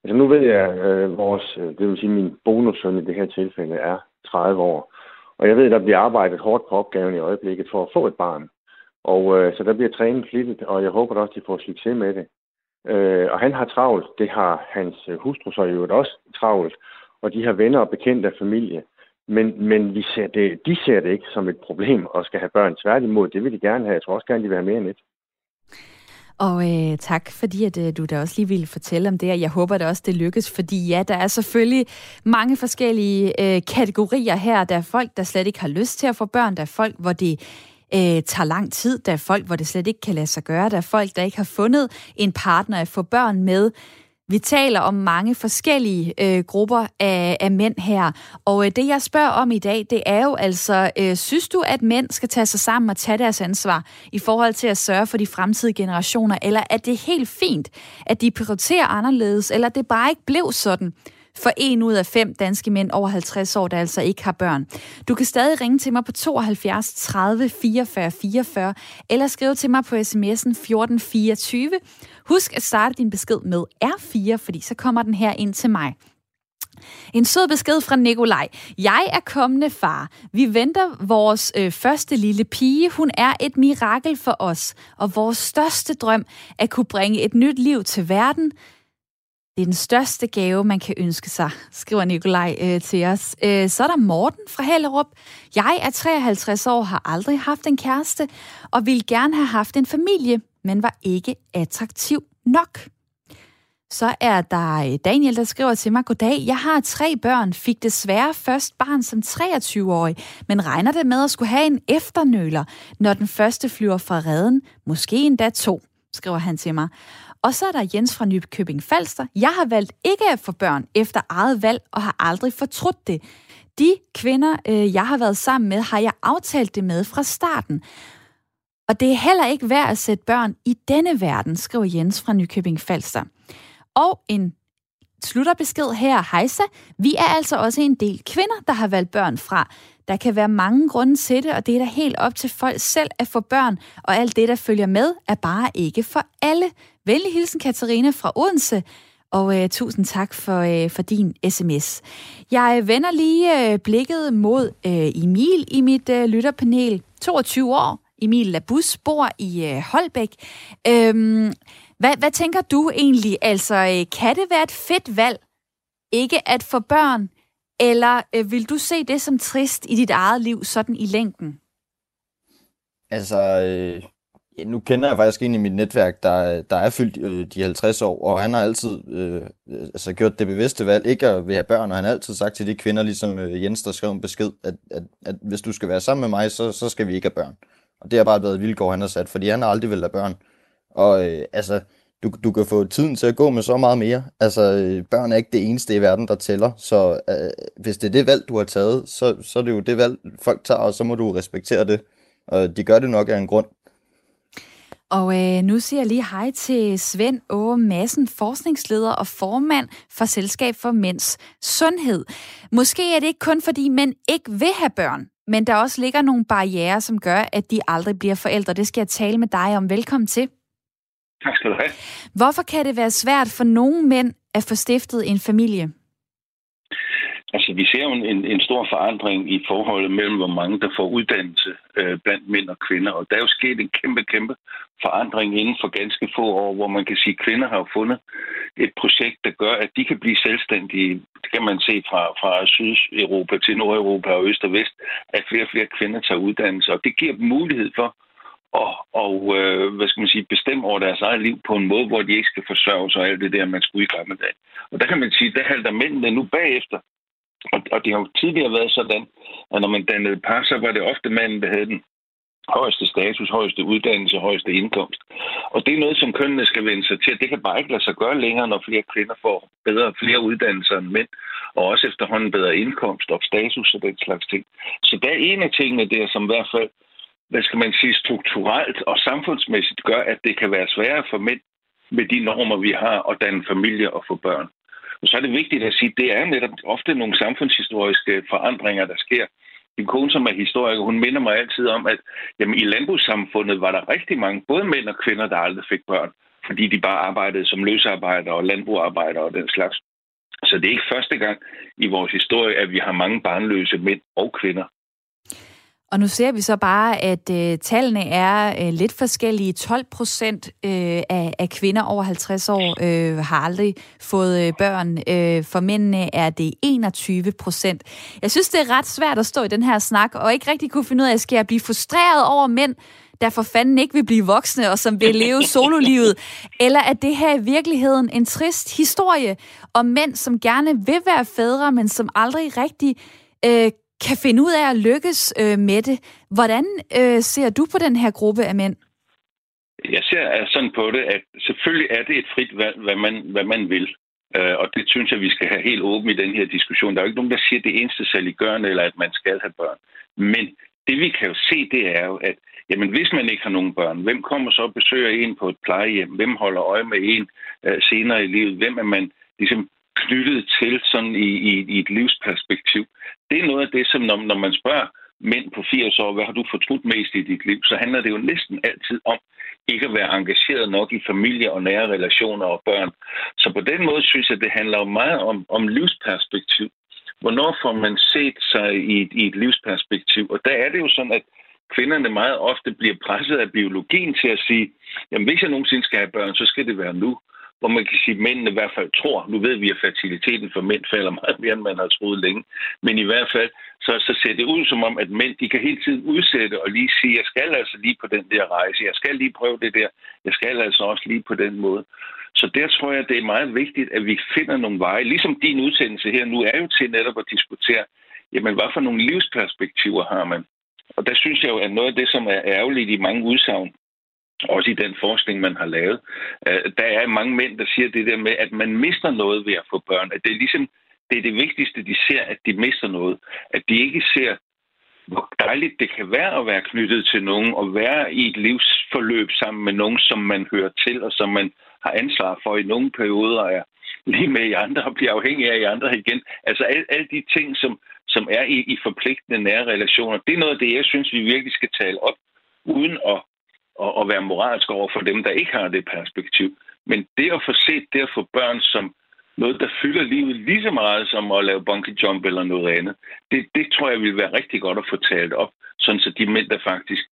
Altså nu ved jeg, øh, vores, øh, det vil sige min bonussøn i det her tilfælde er 30 år. Og jeg ved, at der bliver arbejdet hårdt på opgaven i øjeblikket for at få et barn. Og øh, så der bliver trænet flittigt, og jeg håber også, at de får succes med det. Øh, og han har travlt. Det har hans øh, hustru så jo også travlt. Og de har venner og bekendte af familie. Men, men vi ser det, de ser det ikke som et problem at skal have børn. Tværtimod, det vil de gerne have. Jeg tror også gerne, de vil have mere end et.
Og øh, tak, fordi at, øh, du da også lige ville fortælle om det, og jeg håber det også, det lykkes, fordi ja, der er selvfølgelig mange forskellige øh, kategorier her. Der er folk, der slet ikke har lyst til at få børn, der er folk, hvor det øh, tager lang tid, der er folk, hvor det slet ikke kan lade sig gøre, der er folk, der ikke har fundet en partner at få børn med. Vi taler om mange forskellige øh, grupper af, af mænd her, og øh, det jeg spørger om i dag, det er jo altså, øh, synes du, at mænd skal tage sig sammen og tage deres ansvar i forhold til at sørge for de fremtidige generationer, eller er det helt fint, at de prioriterer anderledes, eller det bare ikke blev sådan? for en ud af fem danske mænd over 50 år, der altså ikke har børn. Du kan stadig ringe til mig på 72 30 44 44, eller skrive til mig på sms'en 1424. Husk at starte din besked med R4, fordi så kommer den her ind til mig. En sød besked fra Nikolaj. Jeg er kommende far. Vi venter vores øh, første lille pige. Hun er et mirakel for os, og vores største drøm er at kunne bringe et nyt liv til verden. Det er den største gave, man kan ønske sig, skriver Nikolaj øh, til os. Øh, så er der Morten fra Hellerup. Jeg er 53 år, har aldrig haft en kæreste, og vil gerne have haft en familie, men var ikke attraktiv nok? Så er der øh, Daniel, der skriver til mig, Goddag, jeg har tre børn, fik desværre først barn som 23-årig, men regner det med at skulle have en efternøler, når den første flyver fra redden, måske endda to, skriver han til mig. Og så er der Jens fra Nykøbing Falster. Jeg har valgt ikke at få børn efter eget valg og har aldrig fortrudt det. De kvinder, øh, jeg har været sammen med, har jeg aftalt det med fra starten. Og det er heller ikke værd at sætte børn i denne verden, skriver Jens fra Nykøbing Falster. Og en slutterbesked her. Hejsa, vi er altså også en del kvinder, der har valgt børn fra. Der kan være mange grunde til det, og det er da helt op til folk selv at få børn, og alt det, der følger med, er bare ikke for alle. Venlig hilsen, Katarina fra Odense, og øh, tusind tak for, øh, for din sms. Jeg vender lige øh, blikket mod øh, Emil i mit øh, lytterpanel. 22 år. Emil Labus bor i øh, Holbæk. Øhm, hvad, hvad tænker du egentlig? Altså, øh, kan det være et fedt valg ikke at få børn, eller øh, vil du se det som trist i dit eget liv, sådan i længden?
Altså, øh, ja, nu kender jeg faktisk en i mit netværk, der, der er fyldt øh, de 50 år, og han har altid øh, øh, altså, gjort det bevidste valg ikke at vil have børn, og han har altid sagt til de kvinder, ligesom øh, Jens, der skrev en besked, at, at, at hvis du skal være sammen med mig, så, så skal vi ikke have børn. Og det har bare været et vilkår, han har sat, fordi han har aldrig vil have børn. Og øh, altså, du, du kan få tiden til at gå med så meget mere. Altså, øh, børn er ikke det eneste i verden, der tæller. Så øh, hvis det er det valg, du har taget, så, så er det jo det valg, folk tager, og så må du respektere det. Og de gør det nok af en grund.
Og øh, nu siger jeg lige hej til Svend Åge Madsen, forskningsleder og formand for Selskab for Mænds Sundhed. Måske er det ikke kun fordi mænd ikke vil have børn, men der også ligger nogle barriere, som gør, at de aldrig bliver forældre. Det skal jeg tale med dig om. Velkommen til.
Tak skal du have.
Hvorfor kan det være svært for nogle mænd at få stiftet en familie?
Altså, vi ser jo en, en stor forandring i forholdet mellem, hvor mange der får uddannelse øh, blandt mænd og kvinder. Og der er jo sket en kæmpe, kæmpe forandring inden for ganske få år, hvor man kan sige, at kvinder har fundet et projekt, der gør, at de kan blive selvstændige. Det kan man se fra, fra Sydeuropa til Nordeuropa og Øst og Vest, at flere og flere kvinder tager uddannelse. Og det giver dem mulighed for og, og øh, hvad skal man sige, bestemme over deres eget liv på en måde, hvor de ikke skal forsørge sig og alt det der, man skulle i gamle dage. Og der kan man sige, der halter mændene nu bagefter. Og, og det har jo tidligere været sådan, at når man dannede par, så var det ofte manden, der havde den højeste status, højeste uddannelse, højeste indkomst. Og det er noget, som kønnene skal vende sig til. Det kan bare ikke lade sig gøre længere, når flere kvinder får bedre flere uddannelser end mænd, og også efterhånden bedre indkomst og status og den slags ting. Så der er en af tingene der, som i hvert fald hvad skal man sige, strukturelt og samfundsmæssigt gør, at det kan være sværere for mænd med de normer, vi har, at danne familie og få børn. Og så er det vigtigt at sige, at det er netop ofte nogle samfundshistoriske forandringer, der sker. Min kone, som er historiker, hun minder mig altid om, at jamen, i landbrugssamfundet var der rigtig mange, både mænd og kvinder, der aldrig fik børn, fordi de bare arbejdede som løsarbejdere og landbrugarbejdere og den slags. Så det er ikke første gang i vores historie, at vi har mange barnløse mænd og kvinder.
Og nu ser vi så bare, at øh, tallene er øh, lidt forskellige. 12 procent øh, af, af kvinder over 50 år øh, har aldrig fået øh, børn. Øh, for mændene er det 21 procent. Jeg synes, det er ret svært at stå i den her snak, og ikke rigtig kunne finde ud af, at skal jeg blive frustreret over mænd, der for fanden ikke vil blive voksne, og som vil leve sololivet? Eller er det her i virkeligheden en trist historie om mænd, som gerne vil være fædre, men som aldrig rigtig øh, kan finde ud af at lykkes øh, med det. Hvordan øh, ser du på den her gruppe af mænd?
Jeg ser øh, sådan på det, at selvfølgelig er det et frit valg, hvad man, hvad man vil. Øh, og det synes jeg, vi skal have helt åben i den her diskussion. Der er jo ikke nogen, der siger, at det eneste saliggørende, eller at man skal have børn. Men det vi kan jo se, det er jo, at jamen, hvis man ikke har nogen børn, hvem kommer så og besøger en på et plejehjem? Hvem holder øje med en øh, senere i livet? Hvem er man ligesom knyttet til sådan i, i, i et livsperspektiv. Det er noget af det, som når, når man spørger mænd på 80 år, hvad har du fortrudt mest i dit liv, så handler det jo næsten altid om ikke at være engageret nok i familie og nære relationer og børn. Så på den måde synes jeg, det handler meget om, om livsperspektiv. Hvornår får man set sig i et, i et livsperspektiv? Og der er det jo sådan, at kvinderne meget ofte bliver presset af biologien til at sige, jamen hvis jeg nogensinde skal have børn, så skal det være nu hvor man kan sige, at mændene i hvert fald tror, nu ved vi, at fertiliteten for mænd falder meget mere, end man har troet længe, men i hvert fald, så, så ser det ud som om, at mænd, de kan hele tiden udsætte og lige sige, jeg skal altså lige på den der rejse, jeg skal lige prøve det der, jeg skal altså også lige på den måde. Så der tror jeg, det er meget vigtigt, at vi finder nogle veje. Ligesom din udsendelse her nu er jo til netop at diskutere, jamen hvad for nogle livsperspektiver har man? Og der synes jeg jo, at noget af det, som er ærgerligt i mange udsagn, også i den forskning, man har lavet, øh, der er mange mænd, der siger det der med, at man mister noget ved at få børn. At det er ligesom, det er det vigtigste, de ser, at de mister noget. At de ikke ser, hvor dejligt det kan være at være knyttet til nogen, og være i et livsforløb sammen med nogen, som man hører til, og som man har ansvar for i nogle perioder er lige med i andre, og bliver afhængig af i andre igen. Altså alle, alle de ting, som, som er i, i forpligtende nære relationer, det er noget af det, jeg synes, vi virkelig skal tale op, uden at, og, og være moralsk over for dem, der ikke har det perspektiv. Men det at få set det at få børn som noget, der fylder livet lige så meget som at lave bungee jump eller noget andet, det, det tror jeg vil være rigtig godt at få talt op, sådan så de mænd, der faktisk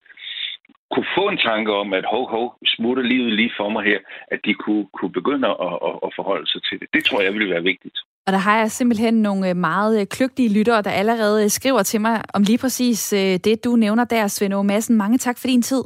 kunne få en tanke om, at hov, hov, smutter livet lige for mig her, at de kunne, kunne begynde at, at, at forholde sig til det. Det tror jeg ville være vigtigt.
Og der har jeg simpelthen nogle øh, meget øh, kløgtige lyttere, der allerede øh, skriver til mig om lige præcis det, du nævner der, Svend Aage Madsen. Mange tak for din tid.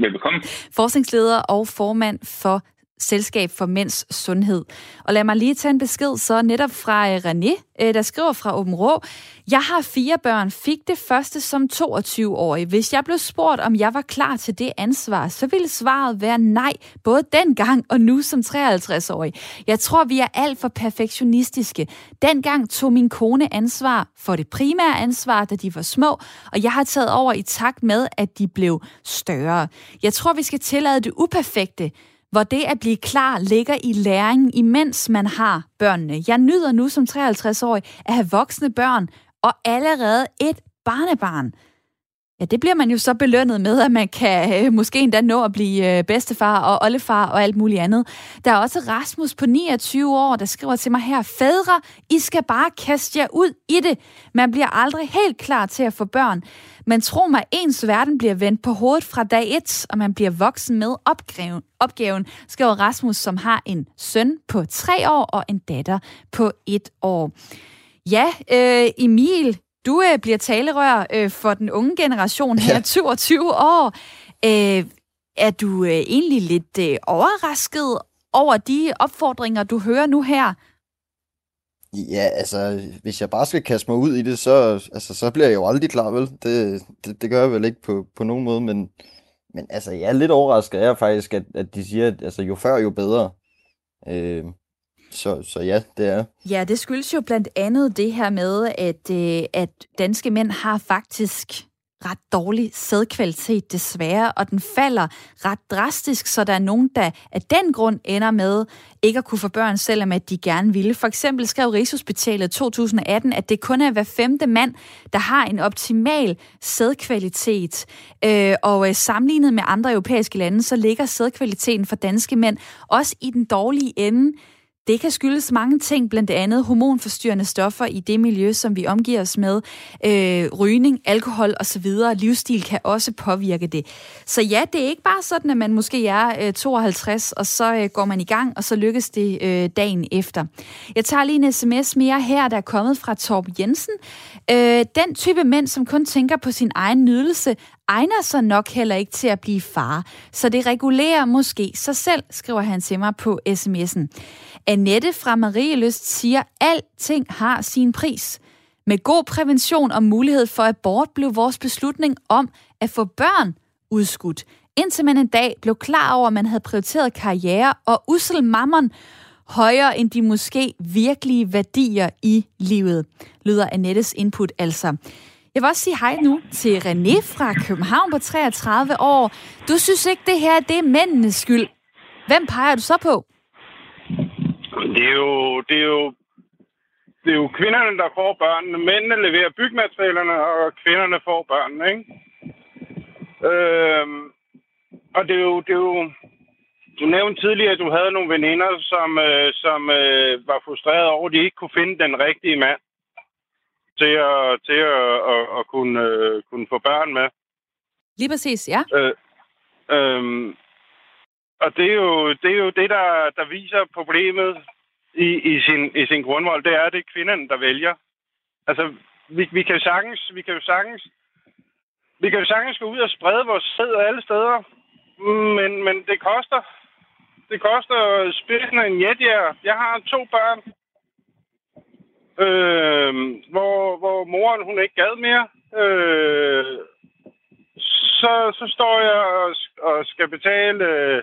Velbekomme.
Forskningsleder og formand for Selskab for Mænds Sundhed. Og lad mig lige tage en besked så netop fra øh, René, øh, der skriver fra Åben Rå. Jeg har fire børn, fik det første som 22-årig. Hvis jeg blev spurgt, om jeg var klar til det ansvar, så ville svaret være nej, både dengang og nu som 53-årig. Jeg tror, vi er alt for perfektionistiske. Dengang tog min kone ansvar for det primære ansvar, da de var små, og jeg har taget over i takt med, at de blev større. Jeg tror, vi skal tillade det uperfekte, hvor det at blive klar ligger i læringen, imens man har børnene. Jeg nyder nu som 53-årig at have voksne børn og allerede et barnebarn. Ja, det bliver man jo så belønnet med, at man kan øh, måske endda nå at blive øh, bedstefar og oldefar og alt muligt andet. Der er også Rasmus på 29 år, der skriver til mig her, Fædre, I skal bare kaste jer ud i det. Man bliver aldrig helt klar til at få børn. Men tro mig, ens verden bliver vendt på hovedet fra dag et, og man bliver voksen med opgaven, opgaven skriver Rasmus, som har en søn på tre år og en datter på et år. Ja, øh, Emil, du øh, bliver talerør øh, for den unge generation her, ja. 22 år. Øh, er du øh, egentlig lidt øh, overrasket over de opfordringer, du hører nu her?
Ja, altså, hvis jeg bare skal kaste mig ud i det, så, altså, så bliver jeg jo aldrig klar, vel? Det, det, det gør jeg vel ikke på, på nogen måde, men, men altså, jeg er lidt overrasket af faktisk, at, at de siger, at altså, jo før, jo bedre. Øh, så, så ja, det er.
Ja, det skyldes jo blandt andet det her med, at, øh, at danske mænd har faktisk ret dårlig sædkvalitet desværre, og den falder ret drastisk, så der er nogen, der af den grund ender med ikke at kunne få børn, selvom at de gerne ville. For eksempel skrev Rigshospitalet 2018, at det kun er hver femte mand, der har en optimal sædkvalitet. Øh, og øh, sammenlignet med andre europæiske lande, så ligger sædkvaliteten for danske mænd også i den dårlige ende. Det kan skyldes mange ting, blandt andet hormonforstyrrende stoffer i det miljø, som vi omgiver os med. Øh, rygning, alkohol osv. Livsstil kan også påvirke det. Så ja, det er ikke bare sådan, at man måske er øh, 52, og så øh, går man i gang, og så lykkes det øh, dagen efter. Jeg tager lige en sms mere her, der er kommet fra Torb Jensen. Øh, den type mænd, som kun tænker på sin egen nydelse, egner sig nok heller ikke til at blive far, så det regulerer måske sig selv, skriver han til mig på sms'en. Annette fra Marie Marieløst siger, alting har sin pris. Med god prævention og mulighed for abort blev vores beslutning om at få børn udskudt, indtil man en dag blev klar over, at man havde prioriteret karriere og ussel mammon højere end de måske virkelige værdier i livet, lyder Annettes input altså. Jeg vil også sige hej nu til René fra København på 33 år. Du synes ikke, det her det er mændenes skyld. Hvem peger du så på?
Det er jo, det er jo, det er jo kvinderne, der får børnene. Mændene leverer bygmaterialerne, og kvinderne får børnene, ikke? Øhm, og det er jo, det er jo, du nævnte tidligere, at du havde nogle veninder, som, øh, som øh, var frustreret over, at de ikke kunne finde den rigtige mand til at, til at, at, at kunne, uh, kunne få børn med.
Lige præcis, ja.
Øh, øhm, og det er jo det, er jo det der, der viser problemet i, i, sin, i sin grundvold. Det er, at det er kvinderne, der vælger. Altså, vi, vi kan sagtens, vi kan jo sagtens, vi kan jo sagtens gå ud og sprede vores sæd alle steder, men, men det koster. Det koster spidsen en jetjær. Jeg har to børn, øh, hvor, hvor moren hun ikke gad mere. Øh, så, så står jeg og, og skal betale øh,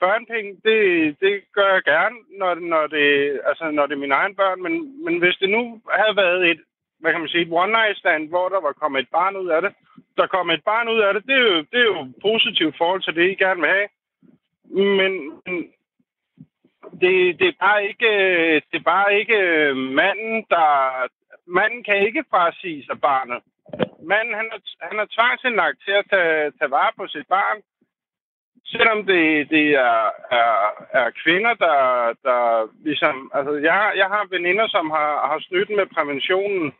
børnepenge. Det, det gør jeg gerne, når, når, det, altså, når det er mine egne børn. Men, men hvis det nu havde været et, hvad kan man sige, et one night stand, hvor der var kommet et barn ud af det, der kom et barn ud af det, det er jo, det er jo positivt forhold til det, I gerne vil have. Men, det, det, er bare ikke, det er bare ikke øh, manden, der... Manden kan ikke frasige sig barnet. Manden, han er, han er tvangsindlagt til at tage, tage vare på sit barn. Selvom det, det er, er, er kvinder, der, der ligesom... Altså, jeg, jeg har veninder, som har, har snydt med præventionen,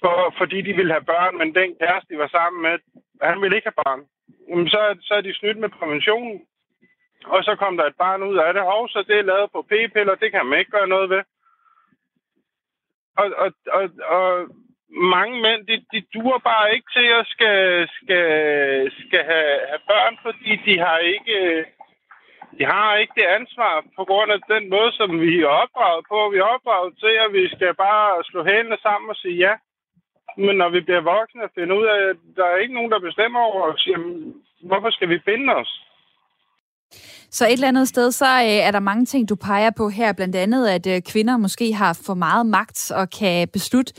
for, fordi de ville have børn, men den kæreste, de var sammen med, han ville ikke have barn. Så, så er de snydt med præventionen. Og så kom der et barn ud af det. Og så det er lavet på p-piller, det kan man ikke gøre noget ved. Og, og, og, og mange mænd, de, de duer bare ikke til at skal, skal, skal have, have børn, fordi de har ikke de har ikke det ansvar på grund af den måde, som vi er opdraget på. Vi er opdraget til, at vi skal bare slå hælene sammen og sige ja. Men når vi bliver voksne og finder ud af, at der er ikke nogen, der bestemmer over os, jamen, hvorfor skal vi binde os?
Så et eller andet sted, så øh, er der mange ting, du peger på her, blandt andet, at øh, kvinder måske har for meget magt og kan beslutte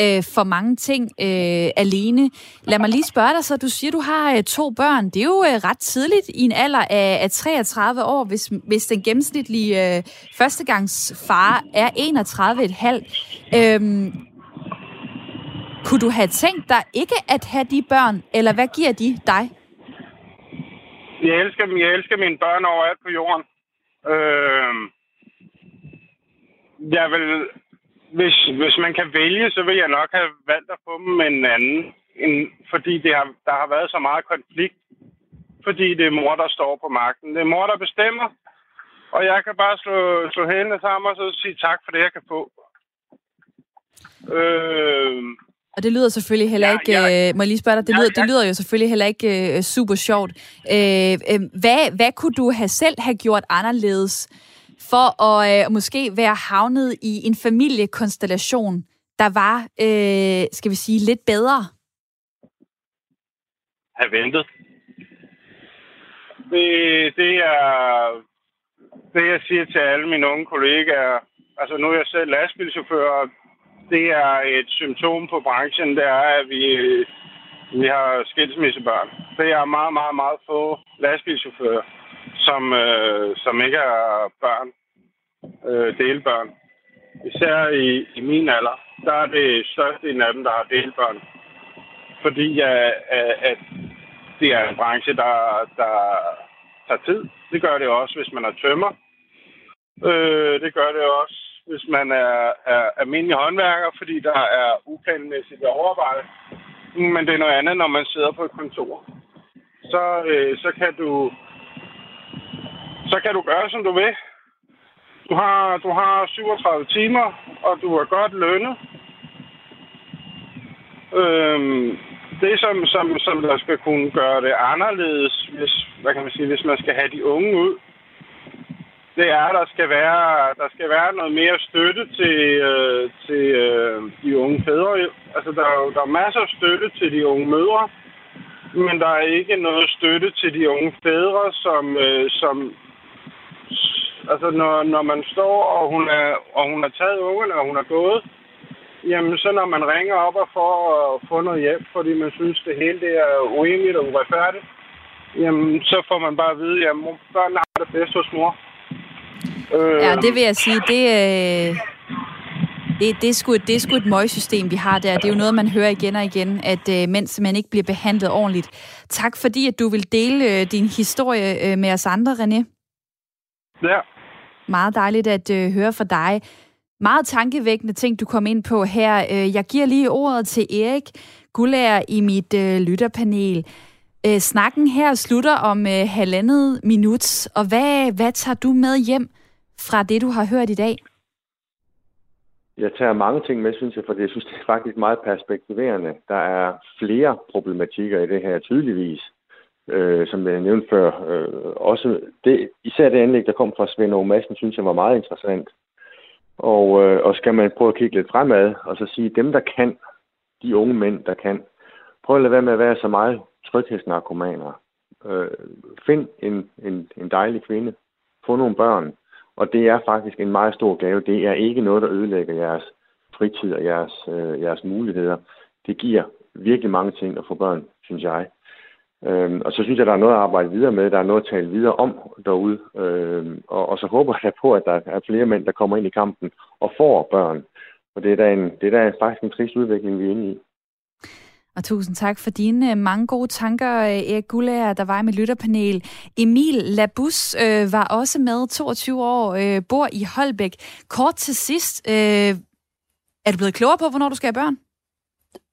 øh, for mange ting øh, alene. Lad mig lige spørge dig, så du siger, du har øh, to børn. Det er jo øh, ret tidligt i en alder af, af 33 år, hvis, hvis den gennemsnitlige øh, førstegangsfar er 31,5. Øhm, kunne du have tænkt dig ikke at have de børn, eller hvad giver de dig?
Jeg elsker, jeg elsker mine børn overalt på jorden. Øh, jeg vil, hvis, hvis man kan vælge, så vil jeg nok have valgt at få dem med en anden. En, fordi det har, der har været så meget konflikt. Fordi det er mor, der står på magten. Det er mor, der bestemmer. Og jeg kan bare slå, slå hælene sammen og så sige tak for det, jeg kan få. Øh,
og det lyder selvfølgelig heller ikke, ja, øh, må jeg lige spørge dig, det, ja, lyder, ja. det lyder jo selvfølgelig heller ikke øh, super sjovt. Øh, øh, hvad, hvad kunne du have selv have gjort anderledes for at øh, måske være havnet i en familiekonstellation, der var, øh, skal vi sige, lidt bedre?
Have ventet. Det, det er det, jeg siger til alle mine unge kollegaer. Altså, nu er jeg selv lastbilchauffør, det er et symptom på branchen, det er, at vi, vi har skilsmissebørn. Det er meget, meget, meget få lastbilchauffører, som, øh, som ikke er børn, øh, delbørn. Især i, i min alder, der er det største af dem, der har delbørn. Fordi at, at det er en branche, der, der tager tid. Det gør det også, hvis man er tømmer. Øh, det gør det også, hvis man er, er almindelig håndværker, fordi der er uplanmæssigt overarbejde. Men det er noget andet, når man sidder på et kontor. Så, øh, så kan du så kan du gøre, som du vil. Du har, du har 37 timer, og du er godt lønnet. Øhm, det, som, som, som der skal kunne gøre det anderledes, hvis, hvad kan man sige, hvis man skal have de unge ud, det er, at der skal være, der skal være noget mere støtte til, øh, til øh, de unge fædre. Altså, der er, der er masser af støtte til de unge mødre, men der er ikke noget støtte til de unge fædre, som, øh, som altså, når, når man står, og hun, er, og hun har taget ungerne, og hun er gået, jamen, så når man ringer op og får øh, at få noget hjælp, fordi man synes, det hele det er urimeligt og uretfærdigt, jamen, så får man bare at vide, at børnene har det bedst hos mor.
Øh, ja, det vil jeg sige, det, øh, det, det, er sgu, det er sgu et møgsystem, vi har der. Det er jo noget, man hører igen og igen, at øh, mænd simpelthen ikke bliver behandlet ordentligt. Tak fordi, at du vil dele øh, din historie øh, med os andre, René.
Ja.
Meget dejligt at øh, høre fra dig. Meget tankevækkende ting, du kom ind på her. Øh, jeg giver lige ordet til Erik Gullager i mit øh, lytterpanel. Øh, snakken her slutter om øh, halvandet minut, og hvad, hvad tager du med hjem fra det, du har hørt i dag?
Jeg tager mange ting med, synes jeg, for jeg synes, det er faktisk meget perspektiverende. Der er flere problematikker i det her, tydeligvis. øh, som jeg nævnte før. Øh, også det, især det anlæg, der kom fra Svend Aage Madsen, synes jeg var meget interessant. Og, øh, og skal man prøve at kigge lidt fremad, og så sige, dem der kan, de unge mænd, der kan, prøv at lade være med at være så meget tryghedsnarkomaner. Øh, find en, en, en dejlig kvinde. Få nogle børn. Og det er faktisk en meget stor gave. Det er ikke noget, der ødelægger jeres fritid og jeres, øh, jeres muligheder. Det giver virkelig mange ting at få børn, synes jeg. Øhm, og så synes jeg, der er noget at arbejde videre med. Der er noget at tale videre om derude. Øhm, og, og så håber jeg på, at der er flere mænd, der kommer ind i kampen og får børn. Og det er da, en, det er da faktisk en trist udvikling, vi er inde i.
Og tusind tak for dine øh, mange gode tanker, øh, Erik Gullager, der var i mit lytterpanel. Emil Labus øh, var også med, 22 år, øh, bor i Holbæk. Kort til sidst, øh, er du blevet klogere på, hvornår du skal have børn?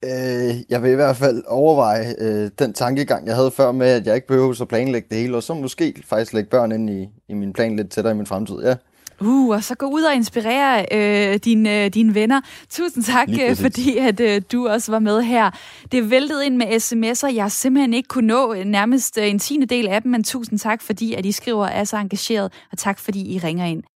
Øh, jeg vil i hvert fald overveje øh, den tankegang, jeg havde før med, at jeg ikke behøver at planlægge det hele, og så måske faktisk lægge børn ind i, i min plan lidt tættere i min fremtid, ja.
Uh, og så gå ud og inspirere øh, dine, øh, dine venner. Tusind tak, øh, fordi at øh, du også var med her. Det væltede ind med sms'er. Jeg har simpelthen ikke kunne nå nærmest en tiende del af dem, men tusind tak, fordi at I skriver er så engageret, og tak fordi I ringer ind.